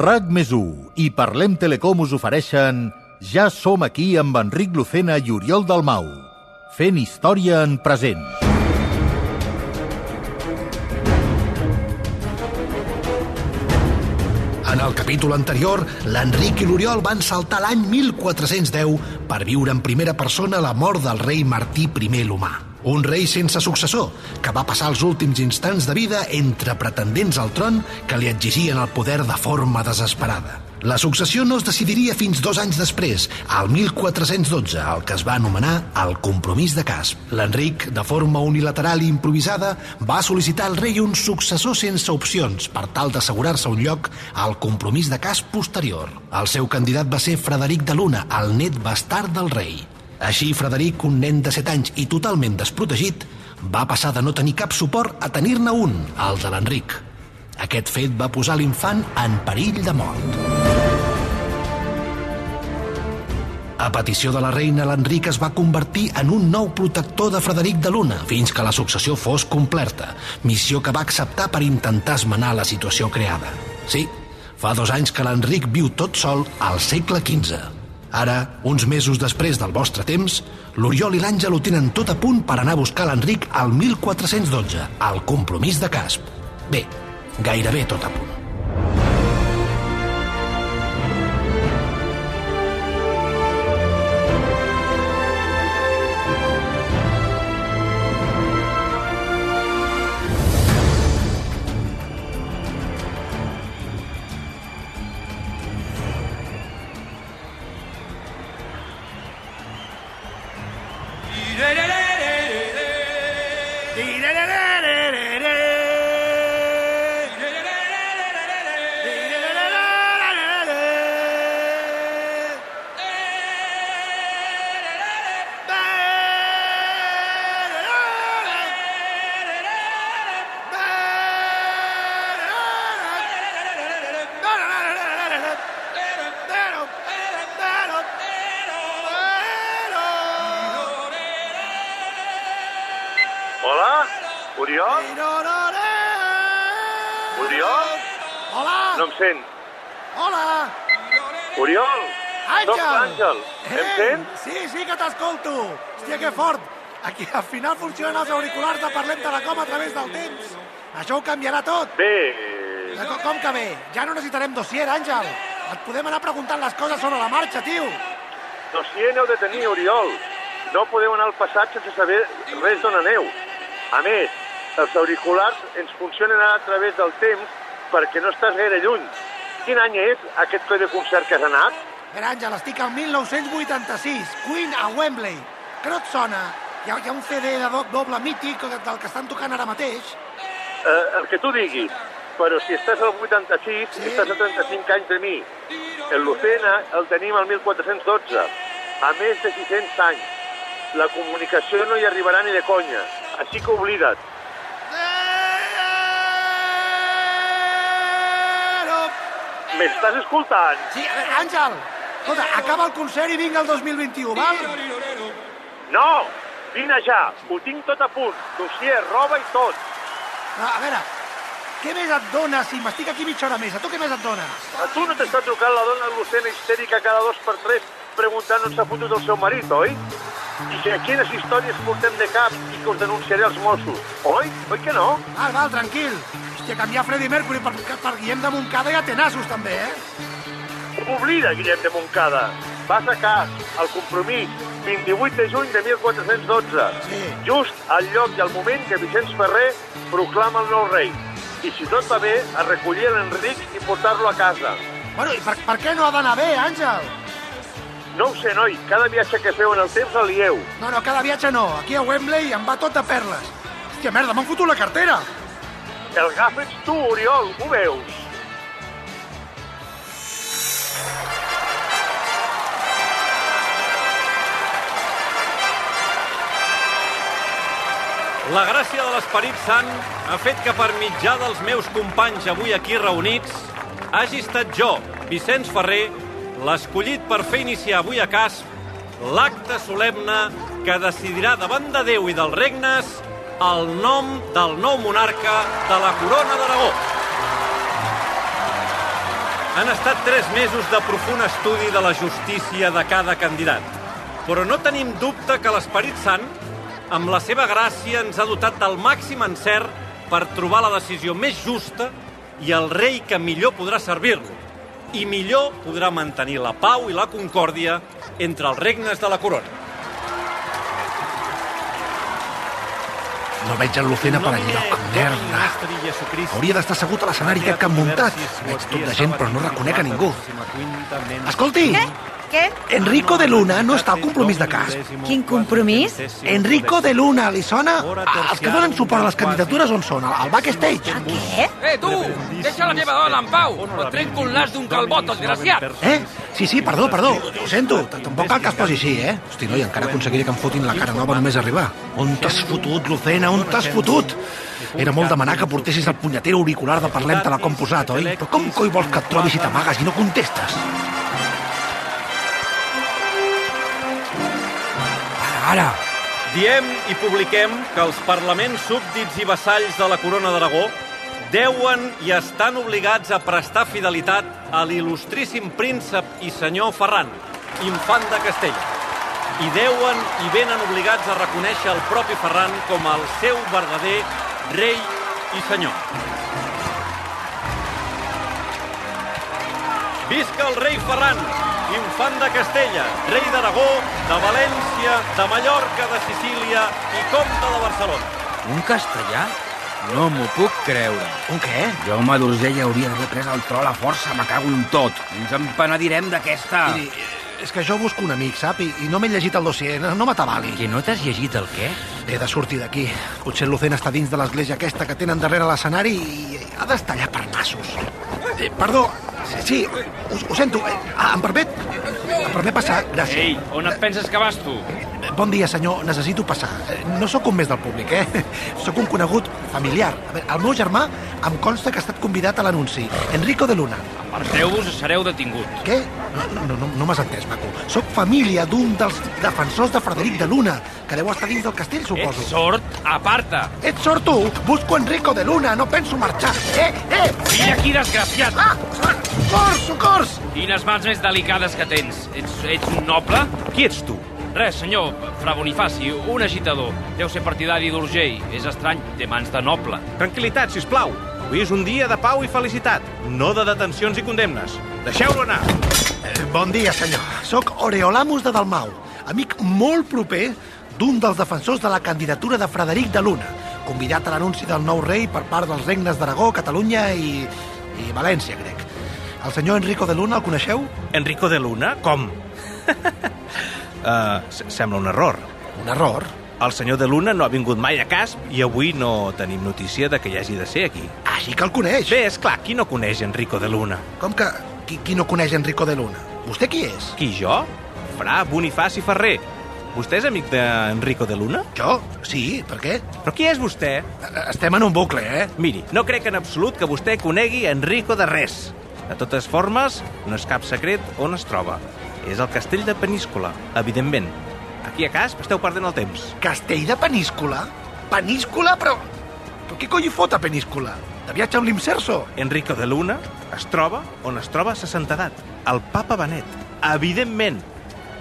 RAC més i Parlem Telecom us ofereixen Ja som aquí amb Enric Lucena i Oriol Dalmau, fent història en present. En el capítol anterior, l'Enric i l'Oriol van saltar l'any 1410 per viure en primera persona la mort del rei Martí I l'Humà. Un rei sense successor, que va passar els últims instants de vida entre pretendents al tron que li exigien el poder de forma desesperada. La successió no es decidiria fins dos anys després, al 1412, el que es va anomenar el Compromís de Casp. L'Enric, de forma unilateral i improvisada, va sol·licitar al rei un successor sense opcions per tal d'assegurar-se un lloc al Compromís de Casp posterior. El seu candidat va ser Frederic de Luna, el net bastard del rei. Així, Frederic, un nen de 7 anys i totalment desprotegit, va passar de no tenir cap suport a tenir-ne un, el de l'Enric. Aquest fet va posar l'infant en perill de mort. A petició de la reina, l'Enric es va convertir en un nou protector de Frederic de Luna fins que la successió fos completa, missió que va acceptar per intentar esmenar la situació creada. Sí, fa dos anys que l'Enric viu tot sol al segle XV. Ara, uns mesos després del vostre temps, l'Oriol i l'Àngel ho tenen tot a punt per anar a buscar l'Enric al 1412, al compromís de Casp. Bé, gairebé tot a punt. No em sent. Hola! Oriol? Àngel! Soc l'Àngel. Em sent? Sí, sí que t'escolto. Hòstia, que fort. Aquí al final funcionen els auriculars de Parlem Telecom a través del temps. Això ho canviarà tot. Bé, Eh, Com, com que bé? Ja no necessitarem dossier, Àngel. Et podem anar preguntant les coses sobre la marxa, tio. dossier n'heu de tenir, Oriol. No podeu anar al passat sense saber res d'on aneu. A més, els auriculars ens funcionen ara a través del temps perquè no estàs gaire lluny. Quin any és aquest coi de concert que has anat? Mira, Àngel, estic al 1986, Queen a Wembley. Que no et sona? Hi ha, hi ha un CD de doc doble mític del que estan tocant ara mateix. Eh, el que tu diguis. Però si estàs al 86, Sí. sí. estàs a 35 anys de mi. El Lucena el tenim al 1412, a més de 600 anys. La comunicació no hi arribarà ni de conya, així que oblida't. M'estàs escoltant? Sí, a veure, Àngel, escolta, acaba el concert i vinga el 2021, val? No! Vine ja, ho tinc tot a punt. Dossier, roba i tot. No, a veure, què més et dona si m'estic aquí mitja hora més? A tu què més et dona? A tu no t'està trucant la dona Lucena histèrica cada dos per tres preguntant on s'ha fotut el seu marit, oi? I que quines històries portem de cap i que us denunciaré als Mossos, oi? Oi que no? Val, val, tranquil. Hòstia, canviar Freddie Mercury per, per Guillem de Montcada ja té nassos, també, eh? Oblida, Guillem de Montcada. Vas a cas, al compromís, 28 de juny de 1412. Sí. Just al lloc i al moment que Vicenç Ferrer proclama el nou rei. I si tot va bé, a recollir l'Enric i portar-lo a casa. Bueno, i per, per què no ha d'anar bé, Àngel? No ho sé, noi, cada viatge que feu en el temps el lieu. No, no, cada viatge no. Aquí a Wembley em va tot a perles. Hòstia, merda, m'han fotut la cartera. El gaf ets tu, Oriol, ho veus? La gràcia de l'Esperit Sant ha fet que per mitjà dels meus companys avui aquí reunits hagi estat jo, Vicenç Ferrer, l'escollit per fer iniciar avui a cas l'acte solemne que decidirà davant de Déu i dels regnes el nom del nou monarca de la corona d'Aragó. Han estat tres mesos de profund estudi de la justícia de cada candidat. Però no tenim dubte que l'Esperit Sant, amb la seva gràcia, ens ha dotat del màxim encert per trobar la decisió més justa i el rei que millor podrà servir-lo. I millor podrà mantenir la pau i la concòrdia entre els regnes de la corona. No veig el Lucena per enlloc. Merda. Hauria d'estar assegut a l'escenari aquest que han muntat. Veig tot de gent, però no reconec a ningú. Escolti! Què? Què? Enrico de Luna no està al compromís de cas. Quin compromís? Enrico de Luna, li sona? Ah, Els que donen suport a les candidatures on són? Al backstage? A què? Eh, tu! Deixa la meva dona en pau! O et trenco el nas d'un calbot, desgraciat! Eh? Sí, sí, perdó, perdó. Ho sento. Tampoc cal que es posi així, eh? Hosti, noi, encara aconseguiré que em fotin la cara nova només arribar. On t'has fotut, Lucena? On t'has fotut? Era molt demanar que portessis el punyetero auricular de parlem te la com posat, oi? Però com coi vols que et trobis si t'amagues i no contestes? Ara! Diem i publiquem que els parlaments súbdits i vassalls de la corona d'Aragó deuen i estan obligats a prestar fidelitat a l'il·lustríssim príncep i senyor Ferran, infant de Castella. I deuen i venen obligats a reconèixer el propi Ferran com el seu verdader rei i senyor. Visca el rei Ferran, infant de Castella, rei d'Aragó, de València, de Mallorca, de Sicília i comte de Barcelona. Un castellà? No m'ho puc creure. Un què? Jaume d'Urgell hauria d'haver pres el tro a la força, me cago en tot. Ens empenedirem d'aquesta... Miri, és que jo busco un amic, sap? I, i no m'he llegit el dossier, no, no m'atabali. Que no t'has llegit el què? He de sortir d'aquí. Potser el Lucena està dins de l'església aquesta que tenen darrere l'escenari i ha d'estar allà per nassos. Eh, perdó, sí, ho, ho sento. Eh, ah, em permet? Em permet passar? Gràcies. Ei, on et penses que vas tu? Bon dia, senyor. Necessito passar. Eh, No sóc un més del públic, eh? Sóc un conegut familiar. A veure, el meu germà em consta que ha estat convidat a l'anunci. Enrico de Luna. Aparteu-vos o sereu detinguts. Què? No, no, no, no m'has entès, maco. Sóc família d'un dels defensors de Frederic de Luna, que deu estar dins del castell, suposo. Ets sort, aparta! Ets sort tu! Busco Enrico de Luna, no penso marxar. Eh, eh! Mira aquí, desgraciat! Ah! ah! Socors, socors! Quines mans més delicades que tens. Ets, ets un noble? Qui ets tu? Res, senyor, fra Bonifaci, un agitador. Deu ser partidari d'Urgell. És estrany, té mans de noble. Tranquilitat, si us plau. Avui és un dia de pau i felicitat, no de detencions i condemnes. Deixeu-lo anar. Eh, bon dia, senyor. Soc Oreolamus de Dalmau, amic molt proper d'un dels defensors de la candidatura de Frederic de Luna, convidat a l'anunci del nou rei per part dels regnes d'Aragó, Catalunya i... i València, crec. El senyor Enrico de Luna el coneixeu? Enrico de Luna? Com? uh, sembla un error. Un error. El senyor de Luna no ha vingut mai a cas i avui no tenim notícia de que hi hagi de ser aquí. Així que el coneix. Bé, és clar, qui no coneix Enrico de Luna? Com que... Qui, qui no coneix Enrico de Luna? Vostè qui és? Qui, jo? Fra Bonifaci Ferrer. Vostè és amic d'Enrico de Luna? Jo? Sí, per què? Però qui és vostè? Eh, Estem en un bucle, eh? Miri, no crec en absolut que vostè conegui Enrico de res. De totes formes, no és cap secret on es troba. És el castell de Peníscola, evidentment. Aquí a Casp esteu perdent el temps. Castell de Peníscola? Peníscola? Però... Però què coi fot a Peníscola? De viatge amb l'Imserso? Enrico de Luna es troba on es troba sa santedat, el papa Benet. Evidentment,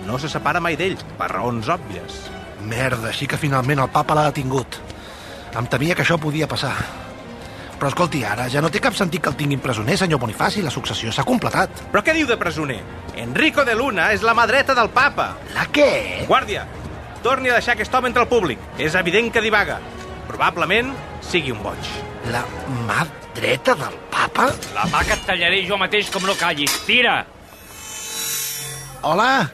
no se separa mai d'ell, per raons òbvies. Merda, així que finalment el papa l'ha detingut. Em temia que això podia passar. Però escolti, ara ja no té cap sentit que el tinguin presoner, senyor Bonifaci. La successió s'ha completat. Però què diu de presoner? Enrico de Luna és la mà dreta del papa. La què? Guàrdia, torni a deixar aquest home entre el públic. És evident que divaga. Probablement sigui un boig. La mà dreta del papa? La mà que et tallaré jo mateix com no callis. Tira! Hola?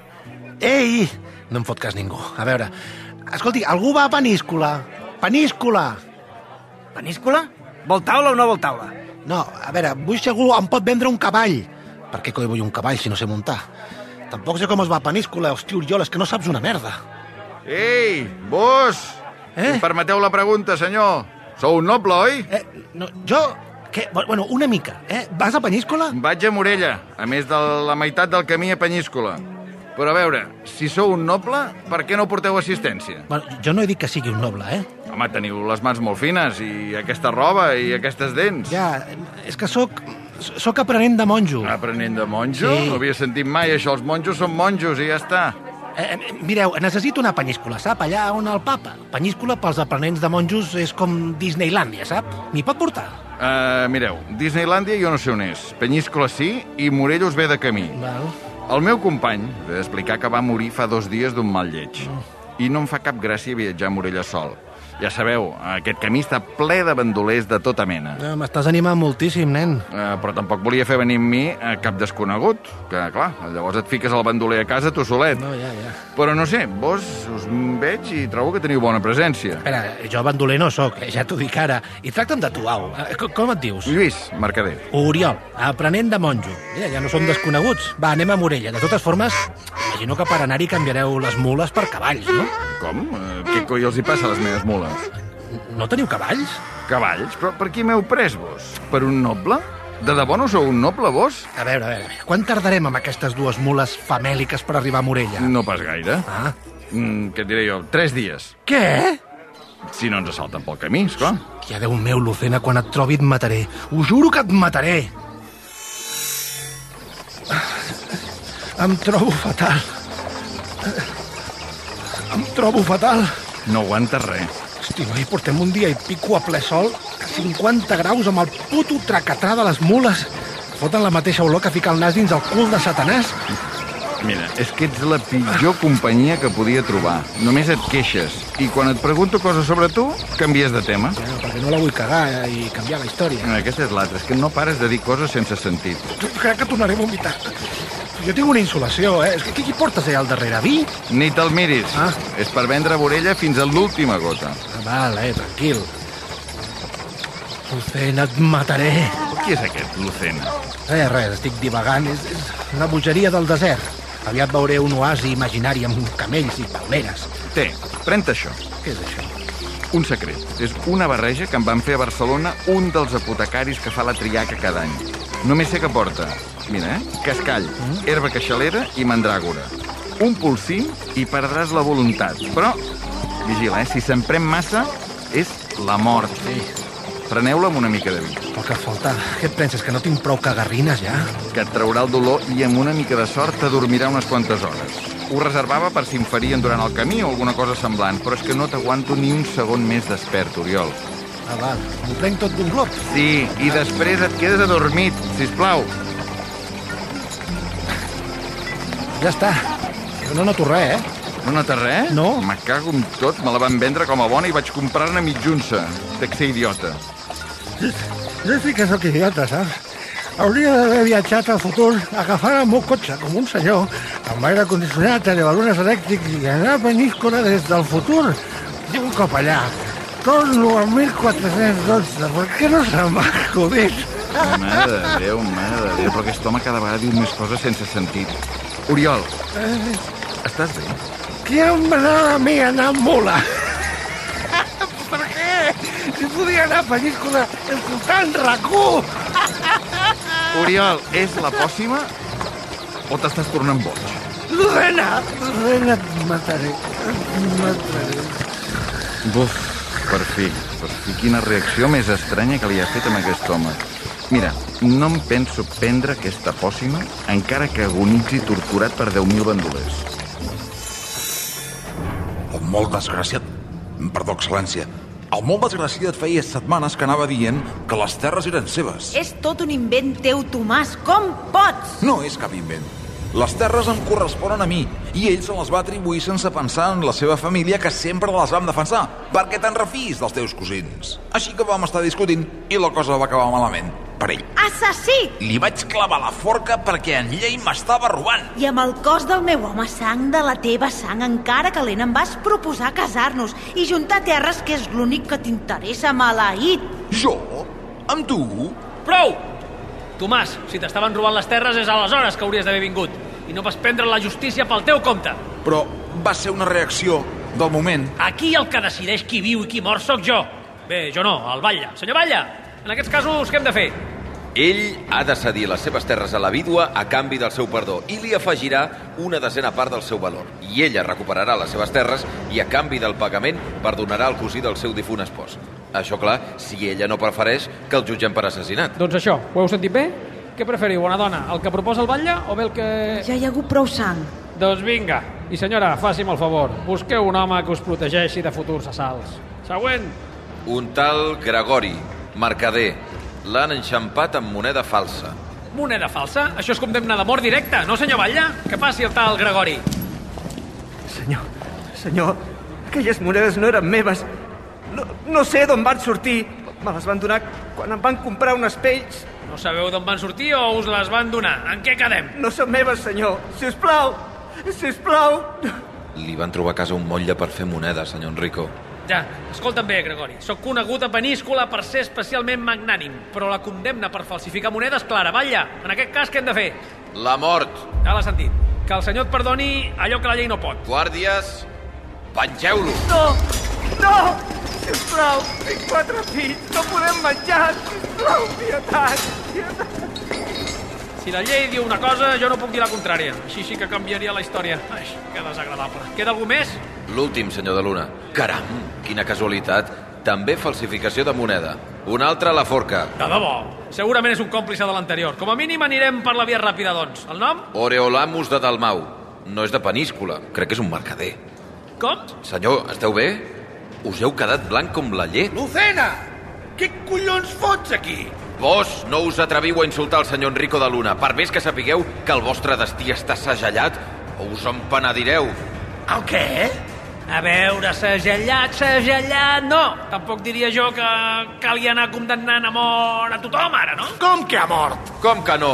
Ei! No em fot cas ningú. A veure, escolti, algú va a Peníscola? Peníscola! Peníscola? Vol taula o no vol taula? No, a veure, vull si algú em pot vendre un cavall. Per què coi vull un cavall si no sé muntar? Tampoc sé com es va a Peníscola. Hosti, Oriol, és que no saps una merda. Ei, vos! Eh? Em permeteu la pregunta, senyor? Sou un noble, oi? Eh, no, jo... Què? Bueno, una mica, eh? Vas a Peníscola? Vaig a Morella, a més de la meitat del camí a Penyíscola. Però a veure, si sou un noble, per què no porteu assistència? Bueno, jo no he dit que sigui un noble, eh? Home, teniu les mans molt fines, i aquesta roba, i aquestes dents. Ja, és que sóc... Sóc aprenent de monjo. Aprenent de monjo? Sí. No havia sentit mai això. Els monjos són monjos i ja està. Eh, eh, mireu, necessito una penyíscola, sap? Allà on el papa. Penyíscola pels aprenents de monjos és com Disneylàndia, sap? M'hi pot portar? Uh, mireu, Disneylàndia jo no sé on és. Penyíscola sí i Morell us ve de camí. Val. El meu company ve d'explicar que va morir fa dos dies d'un mal lleig. I no em fa cap gràcia viatjar a Morella sol. Ja sabeu, aquest camí està ple de bandolers de tota mena. Eh, M'estàs animant moltíssim, nen. Uh, però tampoc volia fer venir amb mi uh, cap desconegut, que, clar, llavors et fiques el bandoler a casa tu solet. No, ja, ja. Però no sé, vos us veig i trobo que teniu bona presència. Espera, jo bandoler no sóc, eh, ja t'ho dic ara. I tracta'm de tu, au. Eh, co- Com et dius? Lluís, mercader. Oriol, aprenent de monjo. Ja, ja no som desconeguts. Va, anem a Morella. De totes formes, imagino que per anar-hi canviareu les mules per cavalls, no? Com? Què coi els hi passa a les meves mules? No teniu cavalls? Cavalls? Però per qui m'heu pres, vos? Per un noble? De debò no sou un noble, vos? A veure, a veure, quan tardarem amb aquestes dues mules famèliques per arribar a Morella? No pas gaire. Ah. Mm, què et diré jo? Tres dies. Què? Si no ens assalten pel camí, esclar. Ja, Déu meu, Lucena, quan et trobi et mataré. Ho juro que et mataré. Em trobo fatal. Em trobo fatal. No aguantes res. Hosti, noi, portem un dia i pico a ple sol, a 50 graus, amb el puto tracatrà de les mules. Foten la mateixa olor que ficar el nas dins el cul de Satanàs. Mira, és que ets la pitjor companyia que podia trobar. Només et queixes. I quan et pregunto coses sobre tu, canvies de tema. Ja, perquè no la vull cagar eh, i canviar la història. Aquesta és l'altra, és que no pares de dir coses sense sentit. Crec que tornaré a vomitar. Jo tinc una insolació, eh? Què, què portes allà al darrere? Vi? Ni te'l miris. Ah. És per vendre vorella fins a l'última gota. Ah, val, eh, tranquil. Lucena, et mataré. Qui és aquest, Lucena? Res, res, estic divagant. És, és una bogeria del desert. Aviat veuré un oasi imaginari amb camells i palmeres. Té, pren això. Què és això? Un secret. És una barreja que em van fer a Barcelona un dels apotecaris que fa la triaca cada any. Només sé que porta, mira, eh? Cascall, herba queixalera i mandràgora. Un polsí i perdràs la voluntat. Però, vigila, eh? Si se'n pren massa, és la mort. Sí. Preneu-la amb una mica de vi, que falta. Què et penses, que no tinc prou cagarrines, ja? que et traurà el dolor i amb una mica de sort t'adormirà unes quantes hores. Ho reservava per si em farien durant el camí o alguna cosa semblant, però és que no t'aguanto ni un segon més despert, Oriol. Ah, val. M'ho prenc tot d'un glop. Sí, i després et quedes adormit, si plau. Ja està. Jo no noto res, eh? No nota res? No. Me cago en tot, me la van vendre com a bona i vaig comprar-ne mitjunça. Dec ser idiota. Jo sí que sóc idiota, saps? Hauria d'haver viatjat al futur, agafar el meu cotxe com un senyor, amb aire condicionat, elevadores elèctrics i anar a Peníscola des del futur. I un cop allà, torno al 1412, per què no se m'ha acudit? Mare de Déu, mare de Déu, però aquest home cada vegada diu més coses sense sentit. Oriol, estàs bé? Qui em manava a mi anar amb mula? per què? Si podia anar a Peníscola escoltant RAC1! Oriol, és la pòssima o t'estàs tornant boig? Lorena! Lorena, et mataré. Et mataré. Buf, per fi, per fi, quina reacció més estranya que li ha fet amb aquest home. Mira, no em penso prendre aquesta pòssima encara que agonitzi torturat per 10.000 bandolers. El molt desgraciat... Perdó, excel·lència. El molt desgraciat feia setmanes que anava dient que les terres eren seves. És tot un invent teu, Tomàs. Com pots? No és cap invent. Les terres em corresponen a mi, i ell se les va atribuir sense pensar en la seva família, que sempre les vam defensar, perquè te'n refis dels teus cosins. Així que vam estar discutint, i la cosa va acabar malament, per ell. Assassí! Li vaig clavar la forca perquè en llei m'estava robant. I amb el cos del meu home, sang de la teva sang, encara calent, em vas proposar casar-nos i juntar terres, que és l'únic que t'interessa, maleït. Jo? Amb tu? Prou! Tomàs, si t'estaven robant les terres és aleshores que hauries d'haver vingut. I no vas prendre la justícia pel teu compte. Però va ser una reacció del moment. Aquí el que decideix qui viu i qui mor sóc jo. Bé, jo no, el Batlle. Senyor Batlle, en aquests casos què hem de fer? Ell ha de cedir les seves terres a la vídua a canvi del seu perdó i li afegirà una desena part del seu valor. I ella recuperarà les seves terres i a canvi del pagament perdonarà el cosí del seu difunt espòs. Això, clar, si ella no prefereix que el jutgem per assassinat. Doncs això, ho heu sentit bé? Què preferiu, bona dona? El que proposa el batlle o bé el que... Ja hi ha hagut prou sang. Doncs vinga. I senyora, faci'm el favor. Busqueu un home que us protegeixi de futurs assalts. Següent. Un tal Gregori, mercader. L'han enxampat amb moneda falsa. Moneda falsa? Això és condemna de mort directa, no, senyor Batlle? Que faci el tal Gregori. Senyor, senyor, aquelles monedes no eren meves. No, no sé d'on van sortir. Me les van donar quan em van comprar unes pells. No sabeu d'on van sortir o us les van donar? En què quedem? No són meves, senyor. Si us plau, si us plau. Li van trobar a casa un motlle per fer moneda, senyor Enrico. Ja, escolta'm bé, Gregori. Soc conegut a Peníscola per ser especialment magnànim, però la condemna per falsificar monedes clara. Batlle, en aquest cas què hem de fer? La mort. Ja l'ha sentit. Que el senyor et perdoni allò que la llei no pot. Guàrdies, pengeu-lo. No, no, sisplau, tinc quatre fills, no podem menjar, sisplau, pietat, pietat. Si la llei diu una cosa, jo no puc dir la contrària. Així sí que canviaria la història. Ai, que desagradable. Queda algú més? L'últim, senyor de Luna. Caram, quina casualitat. També falsificació de moneda. Un altre a la forca. De debò. Segurament és un còmplice de l'anterior. Com a mínim anirem per la via ràpida, doncs. El nom? Oreolamus de Dalmau. No és de Peníscola, crec que és un mercader. Com? Senyor, esteu bé? Us heu quedat blanc com la llet. Lucena! Què collons fots aquí? Vos no us atreviu a insultar el senyor Enrico de Luna, per més que sapigueu que el vostre destí està segellat, o us en penedireu. El què? A veure, segellat, segellat, no. Tampoc diria jo que calgui anar condemnant a mort a tothom, ara, no? Com que ha mort? Com que no?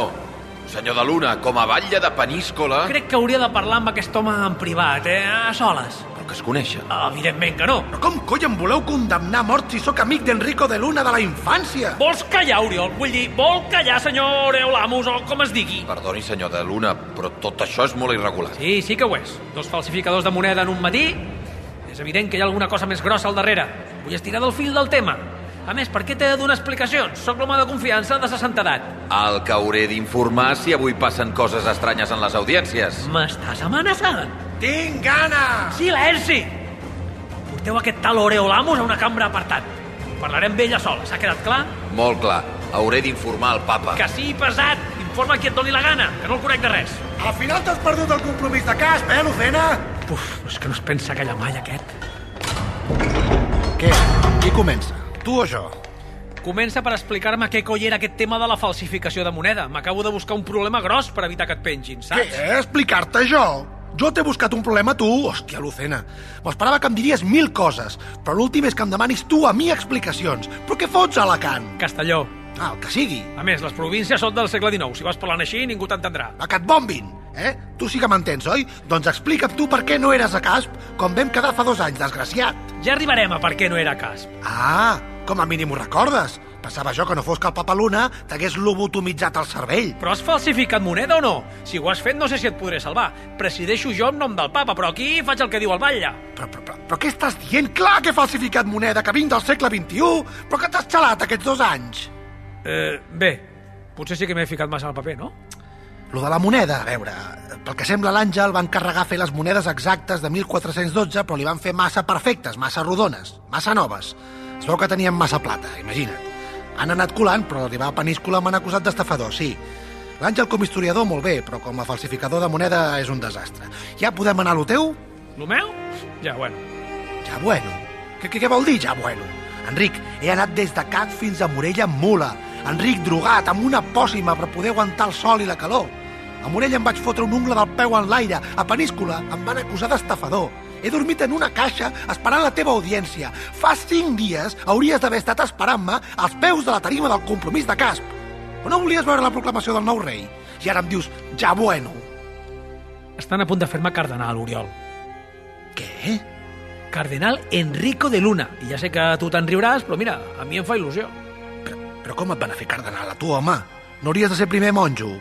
Senyor de Luna, com a batlle de Peníscola... Crec que hauria de parlar amb aquest home en privat, eh? A soles. Que es coneixen. Evidentment que no. Però com coi em voleu condemnar a mort si sóc amic d'Enrico de Luna de la infància? Vols callar, Oriol? Vull dir, vol callar, senyor Eulamus, o com es digui? Perdoni, senyor de Luna, però tot això és molt irregular. Sí, sí que ho és. Dos falsificadors de moneda en un matí. És evident que hi ha alguna cosa més grossa al darrere. Vull estirar del fil del tema. A més, per què t'he de donar explicacions? Sóc l'home de confiança de 60 edat. El que hauré d'informar si avui passen coses estranyes en les audiències. M'estàs amenaçant? Tinc gana! Silenci! Porteu aquest tal Oreolamus a una cambra apartat. Parlarem amb ella sola, s'ha quedat clar? Molt clar. Hauré d'informar el papa. Que sí, pesat! Informa qui et doni la gana, que no el conec de res. Al final t'has perdut el compromís de casp, eh, Lucena? Uf, és que no es pensa callar mai, aquest. Què? Qui comença? Tu o jo? Comença per explicar-me què coi era aquest tema de la falsificació de moneda. M'acabo de buscar un problema gros per evitar que et pengin, saps? Què? Explicar-te jo? Jo t'he buscat un problema a tu? Hòstia, Lucena. M'esperava que em diries mil coses, però l'últim és que em demanis tu a mi explicacions. Però què fots a Alacant? Castelló. Ah, el que sigui. A més, les províncies són del segle XIX. Si vas parlant així, ningú t'entendrà. A que et bombin, eh? Tu sí que m'entens, oi? Doncs explica'm tu per què no eres a Casp, com vam quedar fa dos anys, desgraciat. Ja arribarem a per què no era cas. Ah, com a mínim ho recordes. Pensava jo que no fos que el Papa Luna t'hagués lobotomitzat el cervell. Però has falsificat moneda o no? Si ho has fet, no sé si et podré salvar. Presideixo jo en nom del papa, però aquí faig el que diu el batlle. Però, però, però, però què estàs dient? Clar que he falsificat moneda, que vinc del segle XXI, però que t'has xalat aquests dos anys. Eh, bé, potser sí que m'he ficat massa al paper, no? Lo de la moneda, a veure, pel que sembla l'Àngel va encarregar fer les monedes exactes de 1412, però li van fer massa perfectes, massa rodones, massa noves. Es veu que tenien massa plata, imagina't. Han anat colant, però arribar a Peníscola m'han acusat d'estafador, sí. L'Àngel com a historiador molt bé, però com a falsificador de moneda és un desastre. Ja podem anar a lo teu? Lo meu? Ja, bueno. Ja bueno. Què, què, què vol dir, ja bueno? Enric, he anat des de Cat fins a Morella amb mula. Enric, drogat, amb una pòssima per poder aguantar el sol i la calor. A Morella em vaig fotre un ungla del peu en l'aire. A Peníscola em van acusar d'estafador. He dormit en una caixa esperant la teva audiència. Fa cinc dies hauries d'haver estat esperant-me als peus de la tarima del compromís de casp. O no volies veure la proclamació del nou rei? I ara em dius, ja bueno. Estan a punt de fer-me cardenal, Oriol. Què? Cardenal Enrico de Luna. I ja sé que tu te'n riuràs, però mira, a mi em fa il·lusió. Però, però com et van a fer cardenal a tu, home? No hauries de ser primer monjo?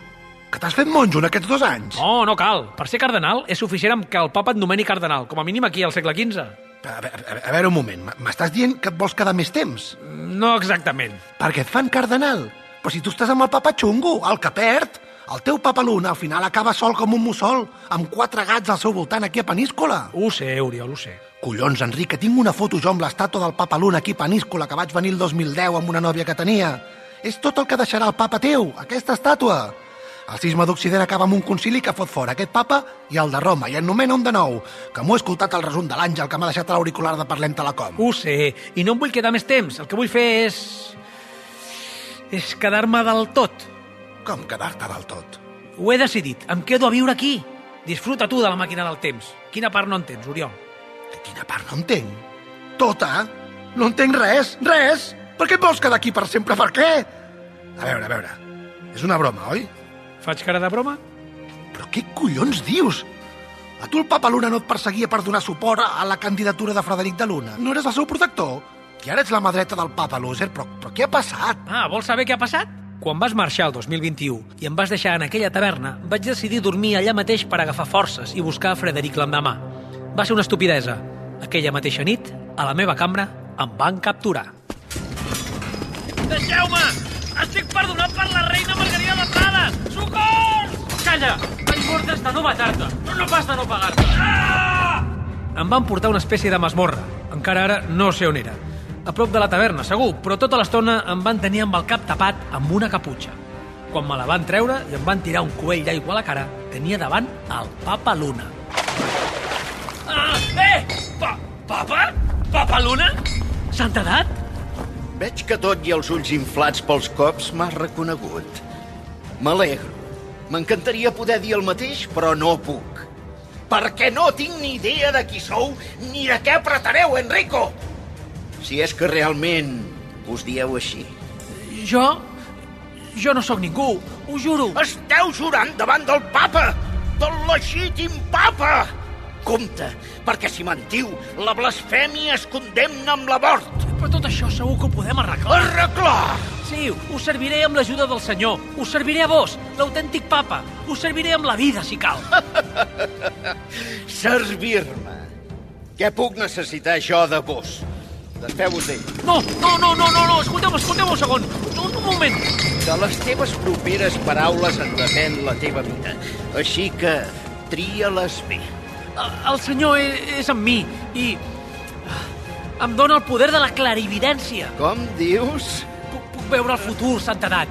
Que t'has fet monjo en aquests dos anys? No, no cal. Per ser cardenal és suficient amb que el papa et nomeni cardenal, com a mínim aquí al segle XV. A, a, a, veure un moment, m'estàs dient que et vols quedar més temps? No exactament. Perquè et fan cardenal? Però si tu estàs amb el papa xungo, el que perd, El teu papaluna al final acaba sol com un mussol, amb quatre gats al seu voltant aquí a Peníscola. Ho sé, Oriol, ho sé. Collons, Enric, que tinc una foto jo amb l'estàtua del papa Luna aquí a Peníscola que vaig venir el 2010 amb una nòvia que tenia. És tot el que deixarà el papa teu, aquesta estàtua. El cisma d'Occident acaba amb un concili que fot fora aquest papa i el de Roma, i en nomena un de nou, que m'ho he escoltat al resum de l'Àngel que m'ha deixat a l'auricular de Parlem Telecom. Ho sé, i no em vull quedar més temps. El que vull fer és... és quedar-me del tot. Com quedar-te del tot? Ho he decidit. Em quedo a viure aquí. Disfruta tu de la màquina del temps. Quina part no entens, Oriol? Quina part no entenc? Tota? No entenc res, res! Per què et vols quedar aquí per sempre? Per què? A veure, a veure. És una broma, oi? Faig cara de broma? Però què collons dius? A tu el papa Luna no et perseguia per donar suport a la candidatura de Frederic de Luna? No eres el seu protector? I ara ets la mà dreta del papa Loser, però, però què ha passat? Ah, vols saber què ha passat? Quan vas marxar el 2021 i em vas deixar en aquella taverna, vaig decidir dormir allà mateix per agafar forces i buscar Frederic l'endemà. Va ser una estupidesa. Aquella mateixa nit, a la meva cambra, em van capturar. Deixeu-me! Estic perdonat per la reina Margarida de Prades! Socors! Calla! Vaig mortes de no matar-te, però no pas de no pagar-te. Ah! Em van portar una espècie de masmorra. Encara ara no sé on era. A prop de la taverna, segur, però tota l'estona em van tenir amb el cap tapat amb una caputxa. Quan me la van treure i em van tirar un coell d'aigua a la cara, tenia davant el Papa Luna. Ah, eh! Pa papa? Papa Luna? Santedat? Veig que tot i els ulls inflats pels cops m'has reconegut. M'alegro. M'encantaria poder dir el mateix, però no puc. Perquè no tinc ni idea de qui sou ni de què apretareu, Enrico! Si és que realment us dieu així. Jo? Jo no sóc ningú, ho juro. Esteu jurant davant del papa! Del legítim papa! Compte, perquè si mentiu, la blasfèmia es condemna amb la mort. Però tot això segur que ho podem arreglar. Arreglar! Sí, us serviré amb l'ajuda del senyor. Us serviré a vos, l'autèntic papa. Us serviré amb la vida, si cal. Servir-me. Què puc necessitar jo de vos? Despeu-vos d'ell. No, no, no, no, no, no, escolteu, escolteu un segon. Un, un moment. De les teves properes paraules en depèn la teva vida. Així que tria-les bé. El, el senyor és, és amb mi i em dóna el poder de la clarividència. Com dius? Puc, puc veure el futur, santedat.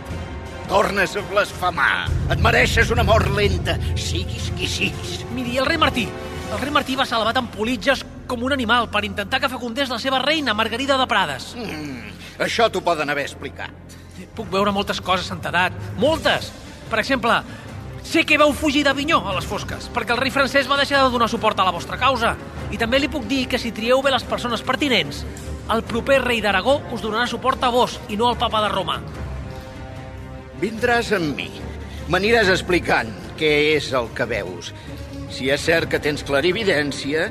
Tornes a blasfemar. Et mereixes una mort lenta, siguis qui siguis. Miri, el rei Martí. El rei Martí va salvat amb politges com un animal per intentar que fecundés la seva reina, Margarida de Prades. Mm, això t'ho poden haver explicat. Puc veure moltes coses, santedat. Moltes! Per exemple, sé que vau fugir d'Avinyó a les fosques, perquè el rei francès va deixar de donar suport a la vostra causa. I també li puc dir que si trieu bé les persones pertinents, el proper rei d'Aragó us donarà suport a vos i no al papa de Roma. Vindràs amb mi. M'aniràs explicant què és el que veus. Si és cert que tens clarividència,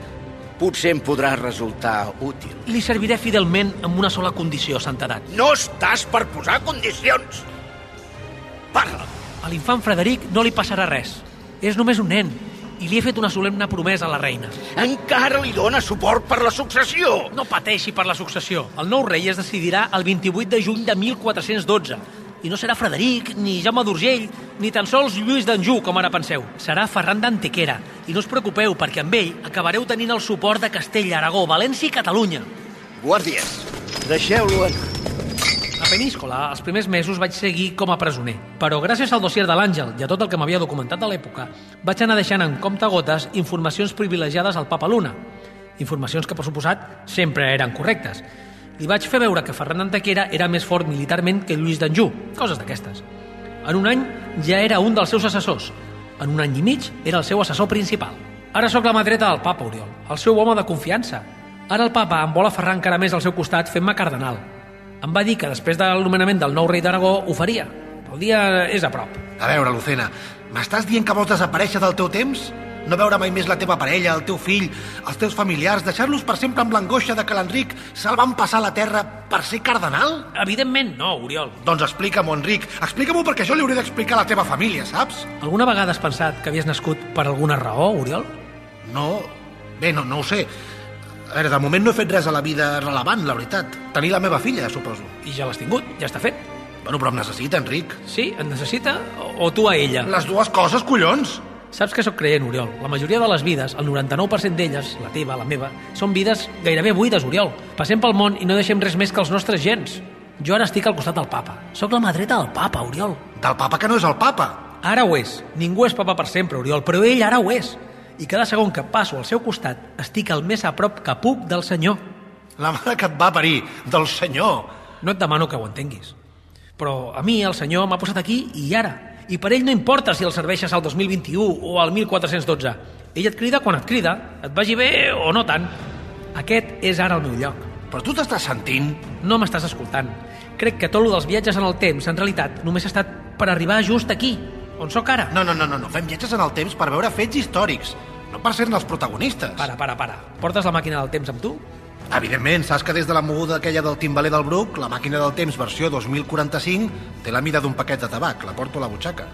potser em podrà resultar útil. Li serviré fidelment amb una sola condició, santedat. No estàs per posar condicions! A l'infant Frederic no li passarà res. És només un nen, i li he fet una solemne promesa a la reina. Encara li dóna suport per la successió! No pateixi per la successió. El nou rei es decidirà el 28 de juny de 1412, i no serà Frederic, ni Jaume d'Urgell, ni tan sols Lluís d'Anjou, com ara penseu. Serà Ferran d'Antequera. I no us preocupeu, perquè amb ell acabareu tenint el suport de Castella, Aragó, València i Catalunya. Guàrdies, deixeu-lo anar. Peníscola, els primers mesos vaig seguir com a presoner, però gràcies al dossier de l'Àngel i a tot el que m'havia documentat a l'època, vaig anar deixant en compte gotes informacions privilegiades al Papa Luna. Informacions que, per suposat, sempre eren correctes, li vaig fer veure que Ferran Antequera era més fort militarment que Lluís d'Anjou, coses d'aquestes. En un any ja era un dels seus assessors. En un any i mig era el seu assessor principal. Ara sóc la mà dreta del papa, Oriol, el seu home de confiança. Ara el papa em vol aferrar encara més al seu costat fent-me cardenal. Em va dir que després del nomenament del nou rei d'Aragó ho faria. El dia és a prop. A veure, Lucena, m'estàs dient que vols desaparèixer del teu temps? No veure mai més la teva parella, el teu fill, els teus familiars, deixar-los per sempre amb l'angoixa de que l'Enric se'l van passar a la terra per ser cardenal? Evidentment no, Oriol. Doncs explica'm-ho, Enric. Explica-m'ho perquè jo li hauré d'explicar a la teva família, saps? Alguna vegada has pensat que havies nascut per alguna raó, Oriol? No. Bé, no, no ho sé. A veure, de moment no he fet res a la vida rellevant, la veritat. Tenir la meva filla, suposo. I ja l'has tingut, ja està fet. Bueno, però em necessita, Enric. Sí? Et necessita? O, o tu a ella? Les dues coses, collons! Saps que sóc creient, Oriol. La majoria de les vides, el 99% d'elles, la teva, la meva, són vides gairebé buides, Oriol. Passem pel món i no deixem res més que els nostres gens. Jo ara estic al costat del papa. Sóc la mà dreta del papa, Oriol. Del papa que no és el papa. Ara ho és. Ningú és papa per sempre, Oriol, però ell ara ho és. I cada segon que passo al seu costat estic el més a prop que puc del senyor. La mare que et va parir, del senyor. No et demano que ho entenguis. Però a mi el senyor m'ha posat aquí i ara. I per ell no importa si el serveixes al 2021 o al 1412. Ell et crida quan et crida, et vagi bé o no tant. Aquest és ara el meu lloc. Però tu t'estàs sentint? No m'estàs escoltant. Crec que tot lo dels viatges en el temps, en realitat, només ha estat per arribar just aquí, on sóc ara. No, no, no, no, no. fem viatges en el temps per veure fets històrics, no per ser-ne els protagonistes. Para, para, para. Portes la màquina del temps amb tu? Evidentment, saps que des de la moguda aquella del timbaler del Bruc, la màquina del temps versió 2045 té la mida d'un paquet de tabac, la porto a la butxaca.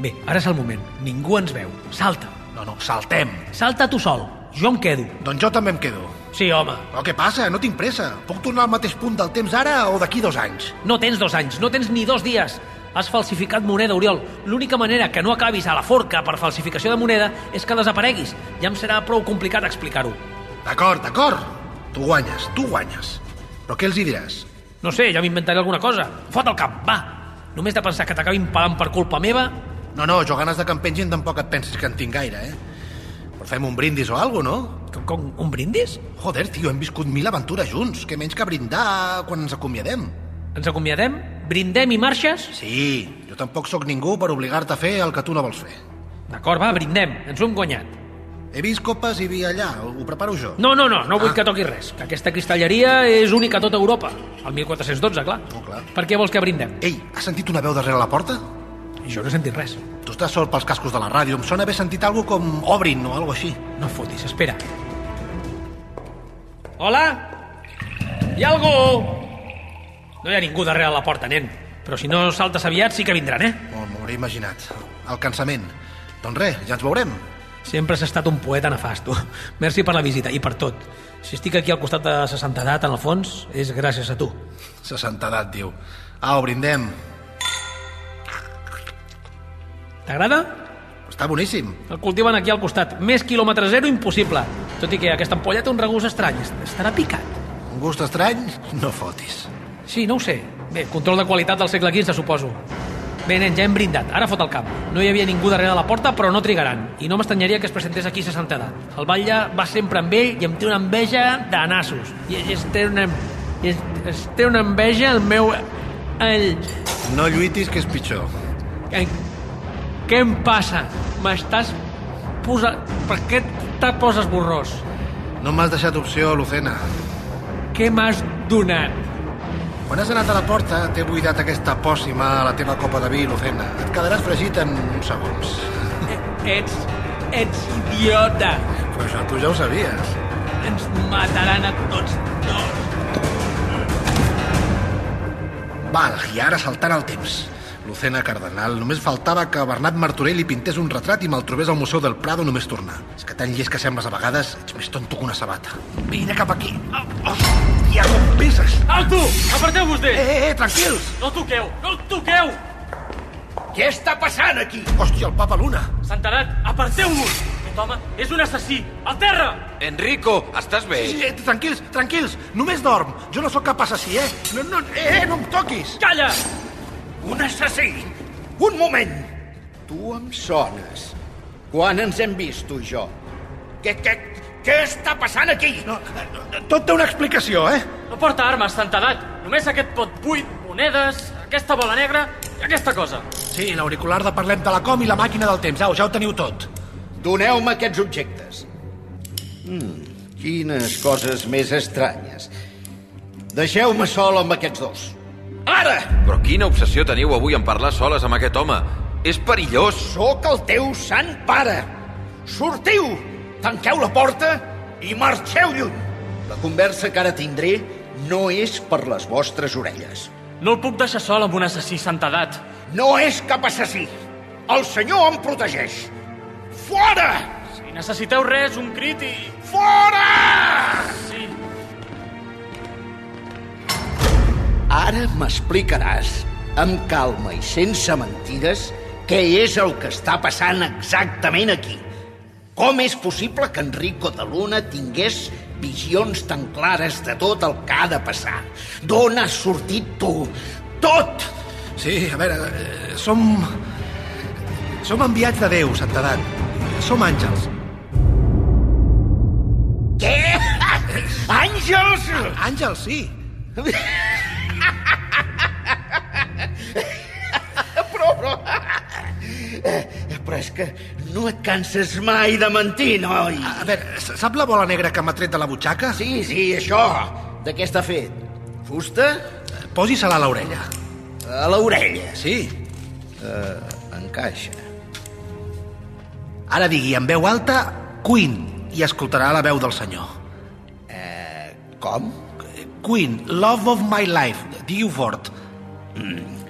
Bé, ara és el moment. Ningú ens veu. Salta. No, no, saltem. Salta tu sol. Jo em quedo. Doncs jo també em quedo. Sí, home. Però què passa? No tinc pressa. Puc tornar al mateix punt del temps ara o d'aquí dos anys? No tens dos anys, no tens ni dos dies. Has falsificat moneda, Oriol. L'única manera que no acabis a la forca per falsificació de moneda és que desapareguis. Ja em serà prou complicat explicar-ho. D'acord, d'acord. Tu guanyes, tu guanyes. Però què els hi diràs? No sé, ja m'inventaré alguna cosa. Fot el cap, va. Només de pensar que t'acabin palant per culpa meva... No, no, jo ganes de que em pengin tampoc et pensis que en tinc gaire, eh? Però fem un brindis o alguna no? Com, com un brindis? Joder, tio, hem viscut mil aventures junts. Què menys que brindar quan ens acomiadem. Ens acomiadem? Brindem i marxes? Sí, jo tampoc sóc ningú per obligar-te a fer el que tu no vols fer. D'acord, va, brindem. Ens ho hem guanyat. He vist copes i vi allà, ho preparo jo. No, no, no, no vull ah. que toquis res. Que aquesta cristalleria és única a tota Europa. El 1412, clar. Oh, clar. Per què vols que brindem? Ei, has sentit una veu darrere la porta? Jo no he sentit res. Tu estàs sol pels cascos de la ràdio. Em sona haver sentit alguna com obrin o alguna així. No fotis, espera. Hola? Hi ha algú? No hi ha ningú darrere la porta, nen. Però si no saltes aviat sí que vindran, eh? Oh, M'ho hauria imaginat. El cansament. Doncs res, ja ens veurem. Sempre has estat un poeta nefast, tu. Merci per la visita i per tot. Si estic aquí al costat de sa santedat, en el fons, és gràcies a tu. Sa santedat, diu. Au, brindem. T'agrada? Està boníssim. El cultiven aquí al costat. Més quilòmetre zero impossible. Tot i que aquesta ampolla té un regust estrany. Estarà picat. Un gust estrany? No fotis. Sí, no ho sé. Bé, control de qualitat del segle XV, suposo. Bé, nen, ja hem brindat. Ara fot el camp. No hi havia ningú darrere la porta, però no trigaran. I no m'estranyaria que es presentés aquí a Santa Edat. El batlle va sempre amb ell i em té una enveja de nassos. I es té una... Es, es té una enveja el meu... El... No lluitis, que és pitjor. Què, què em passa? M'estàs posant... Per què te poses borrós? No m'has deixat opció, Lucena. Què m'has donat? Quan has anat a la porta, t'he buidat aquesta pòssima a la teva copa de vi, Lucena. Et quedaràs fregit en uns segons. Ets... ets idiota. Però això tu ja ho sabies. Ens mataran a tots dos. Val, i ara saltant el temps. Lucena Cardenal, només faltava que Bernat Martorell li pintés un retrat i me'l trobés al Museu del Prado només tornar. És que tan llest que sembles a vegades, ets més tonto que una sabata. Vine cap aquí. Oh, hòstia, com peses! Alto! Aparteu-vos d'ell! Eh, eh, eh, tranquils! No el toqueu! No el toqueu! Què està passant aquí? Hòstia, el papa Luna! Santarat, aparteu-vos! Aquest home és un assassí! Al terra! Enrico, estàs bé? Sí, eh, tranquils, tranquils, només dorm. Jo no sóc cap assassí, eh? No, no, eh, no em toquis! Calla! Un assassí! Un moment! Tu em sones. Quan ens hem vist, tu i jo? Què, què, què està passant aquí? No, tot té una explicació, eh? No porta armes, Santadat. Només aquest pot buit, monedes, aquesta bola negra i aquesta cosa. Sí, l'auricular de Parlem Telecom i la màquina del temps. Au, ja ho teniu tot. Doneu-me aquests objectes. Mm, quines coses més estranyes. Deixeu-me sol amb aquests dos. Ara! Però quina obsessió teniu avui en parlar soles amb aquest home? És perillós. Sóc el teu sant pare. Sortiu! Tanqueu la porta i marxeu lluny. La conversa que ara tindré no és per les vostres orelles. No el puc deixar sol amb un assassí santedat. No és cap assassí. El senyor em protegeix. Fora! Si necessiteu res, un crit i... Fora! Sí. Ara m'explicaràs amb calma i sense mentides, què és el que està passant exactament aquí. Com és possible que Enrico de Luna tingués visions tan clares de tot el que ha de passar? D'on has sortit tu? Tot! Sí, a veure, som... Som enviats de Déu, Santedat. Som àngels. Què? Àngels? Àngels, sí. però, però... Però és que no et canses mai de mentir, noi. A veure, sap la bola negra que m'ha tret de la butxaca? Sí, sí, això. De què està fet? Fusta? Posi-se-la a l'orella. A l'orella? Sí. Uh, encaixa. Ara digui en veu alta Queen i escoltarà la veu del senyor. Eh, com? Queen, Love of My Life. Digui-ho fort. Mm.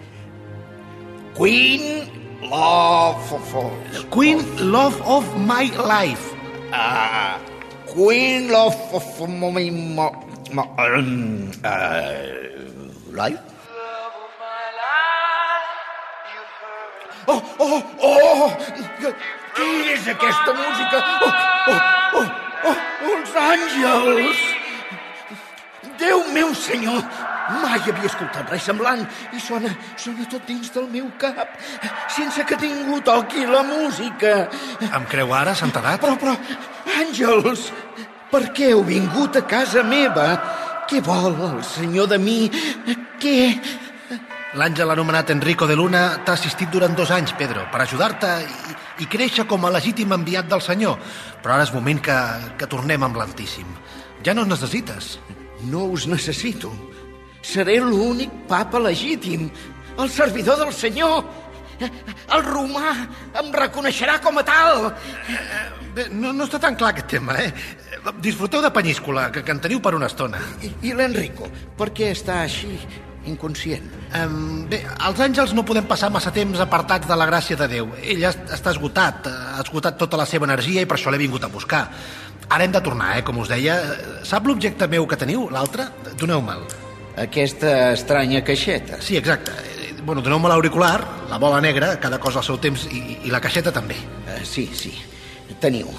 Queen, Love of... Queen, Love of My Life. Ah, Queen, Love of My... my, my um, uh, life? Oh, oh, oh! Què és aquesta música? Oh, oh, oh, oh, els àngels! Déu meu senyor! Mai havia escoltat res semblant i sona, sona tot dins del meu cap, sense que ningú toqui la música. Em creu ara, Santedat? Però, però, àngels, per què heu vingut a casa meva? Què vol el senyor de mi? Què? L'àngel anomenat Enrico de Luna t'ha assistit durant dos anys, Pedro, per ajudar-te i, i créixer com a legítim enviat del senyor. Però ara és moment que, que tornem amb l'Altíssim. Ja no ens necessites. No us necessito. Seré l'únic papa legítim, el servidor del senyor. El romà em reconeixerà com a tal. Bé, no, no està tan clar aquest tema, eh? Disfruteu de Penyíscola, que, que en teniu per una estona. I, i l'Enrico, per què està així, inconscient? Um, bé, els àngels no podem passar massa temps apartats de la gràcia de Déu. Ell es- està esgotat, ha esgotat tota la seva energia i per això l'he vingut a buscar. Ara hem de tornar, eh, com us deia. Sap l'objecte meu que teniu, l'altre? Doneu-me'l. Aquesta estranya caixeta. Sí, exacte. Bueno, doneu-me l'auricular, la bola negra, cada cosa al seu temps, i, i la caixeta també. Uh, sí, sí, teniu.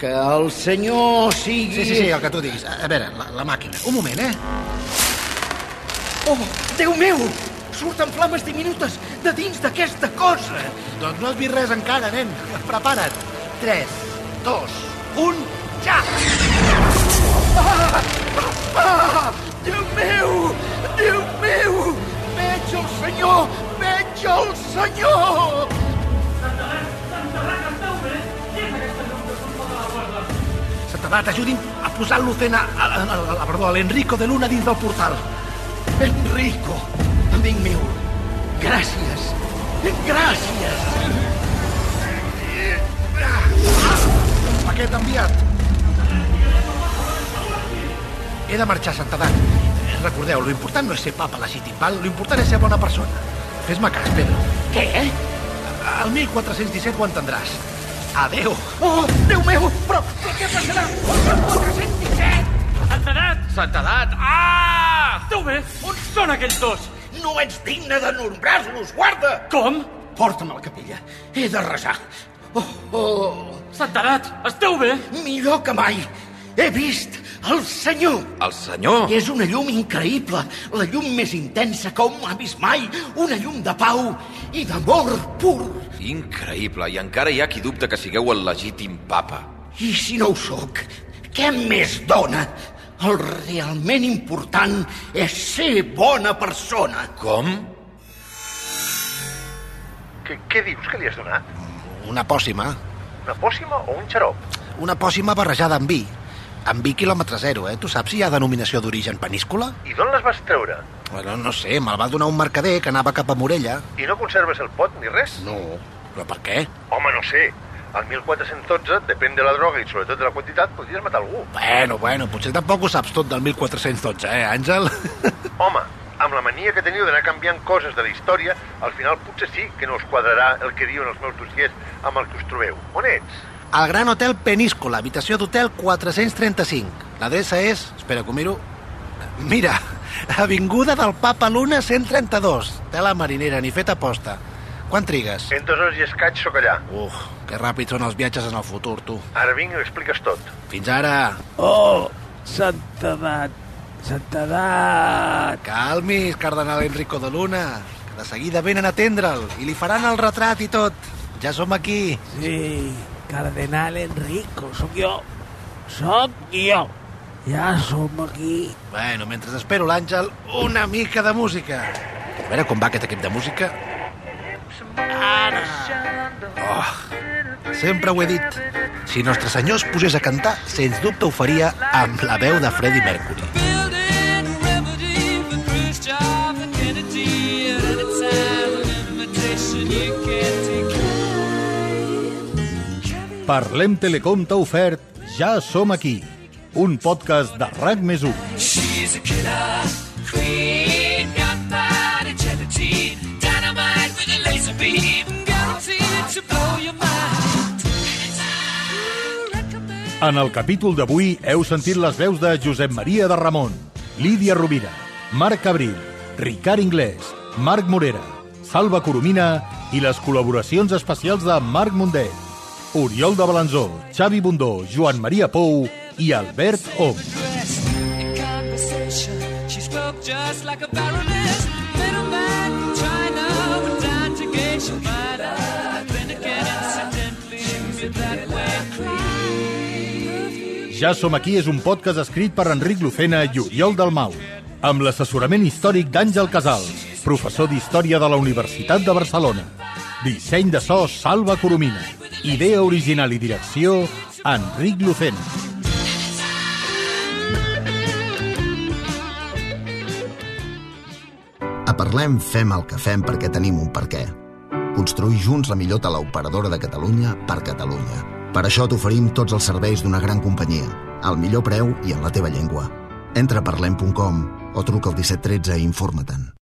Que el senyor sigui... Sí, sí, sí, el que tu diguis. A a veure, la, la màquina. Un moment, eh? Oh, Déu meu! Surten flames diminutes de dins d'aquesta cosa. Doncs no has vist res encara, nen. Prepara't. 3, 2, 1, ja! Ah! Ah! Déu meu! Déu meu! Veig el senyor! Veig el senyor! Santedat, ajudi'm a posar l'Ucena, a, a, a, a, perdó, a l'Enrico de Luna dins del portal. Enrico, amic meu, gràcies. Gràcies. Paquet enviat. He de marxar, Santedat. Recordeu, lo important no és ser papa legítim, val? Lo important és ser bona persona. Fes-me cas, Pedro. Què? El 1417 ho entendràs. Adeu. Oh, Déu meu! Però, però què passarà? El 417! Santedat! Santedat! Ah! Esteu bé? On són aquells dos? No ets digne de nombrar-los, guarda! Com? Porta'm a la capella. He de resar. Oh, oh. Santedat, esteu bé? Millor que mai. He vist el senyor. El senyor? És una llum increïble, la llum més intensa que hom ha vist mai, una llum de pau i d'amor pur. Increïble, i encara hi ha qui dubta que sigueu el legítim papa. I si no ho sóc, què més dona? El realment important és ser bona persona. Com? Què, què dius que li has donat? Una pòssima. Una pòssima o un xarop? Una pòssima barrejada amb vi. Amb vi quilòmetre zero, eh? Tu saps si hi ha denominació d'origen peníscola? I d'on les vas treure? Bueno, no sé, me'l va donar un mercader que anava cap a Morella. I no conserves el pot ni res? No. Però per què? Home, no sé. Al 1412, depèn de la droga i sobretot de la quantitat, podries matar algú. Bueno, bueno, potser tampoc ho saps tot del 1412, eh, Àngel? Home, amb la mania que teniu d'anar canviant coses de la història, al final potser sí que no us quadrarà el que diuen els meus dossiers amb el que us trobeu. On ets? Al Gran Hotel Peníscola, habitació d'hotel 435. L'adreça és... Espera que ho miro. Mira, Avinguda del Papa Luna 132. Tela marinera, ni feta aposta. Quan trigues? En dos hores i escaig sóc allà. Uf, que ràpid són els viatges en el futur, tu. Ara vinc i ho expliques tot. Fins ara. Oh, santedat, santedat. Calmis, cardenal Enrico de Luna. Que de seguida venen a atendre'l i li faran el retrat i tot. Ja som aquí. Sí, cardenal Enrico, sóc jo. Sóc jo. Ja som aquí. Bueno, mentre espero l'Àngel, una mica de música. A veure com va aquest equip de música. Ara! Oh, sempre ho he dit. Si Nostre Senyor es posés a cantar, sens dubte ho faria amb la veu de Freddie Mercury. Parlem Telecom t'ha ofert Ja som aquí, un podcast de RAC més 1. She's a killer queen, gunpowder gelatine, dynamite with a laser beam, guaranteed to blow your mind. En el capítol d'avui heu sentit les veus de Josep Maria de Ramon, Lídia Rovira, Marc Abril, Ricard Inglés, Marc Morera, Salva Coromina i les col·laboracions especials de Marc Mundet, Oriol de Balanzó, Xavi Bundó, Joan Maria Pou i Albert Om. Ja som aquí és un podcast escrit per Enric Lucena i Oriol Dalmau, amb l'assessorament històric d'Àngel Casals, professor d'Història de la Universitat de Barcelona. Disseny de so Salva Coromina. Idea original i direcció Enric Lucena. A Parlem fem el que fem perquè tenim un per què. Construir junts la millor teleoperadora de Catalunya per Catalunya. Per això t'oferim tots els serveis d'una gran companyia, al millor preu i en la teva llengua. Entra a parlem.com o truca al 1713 i informa-te'n.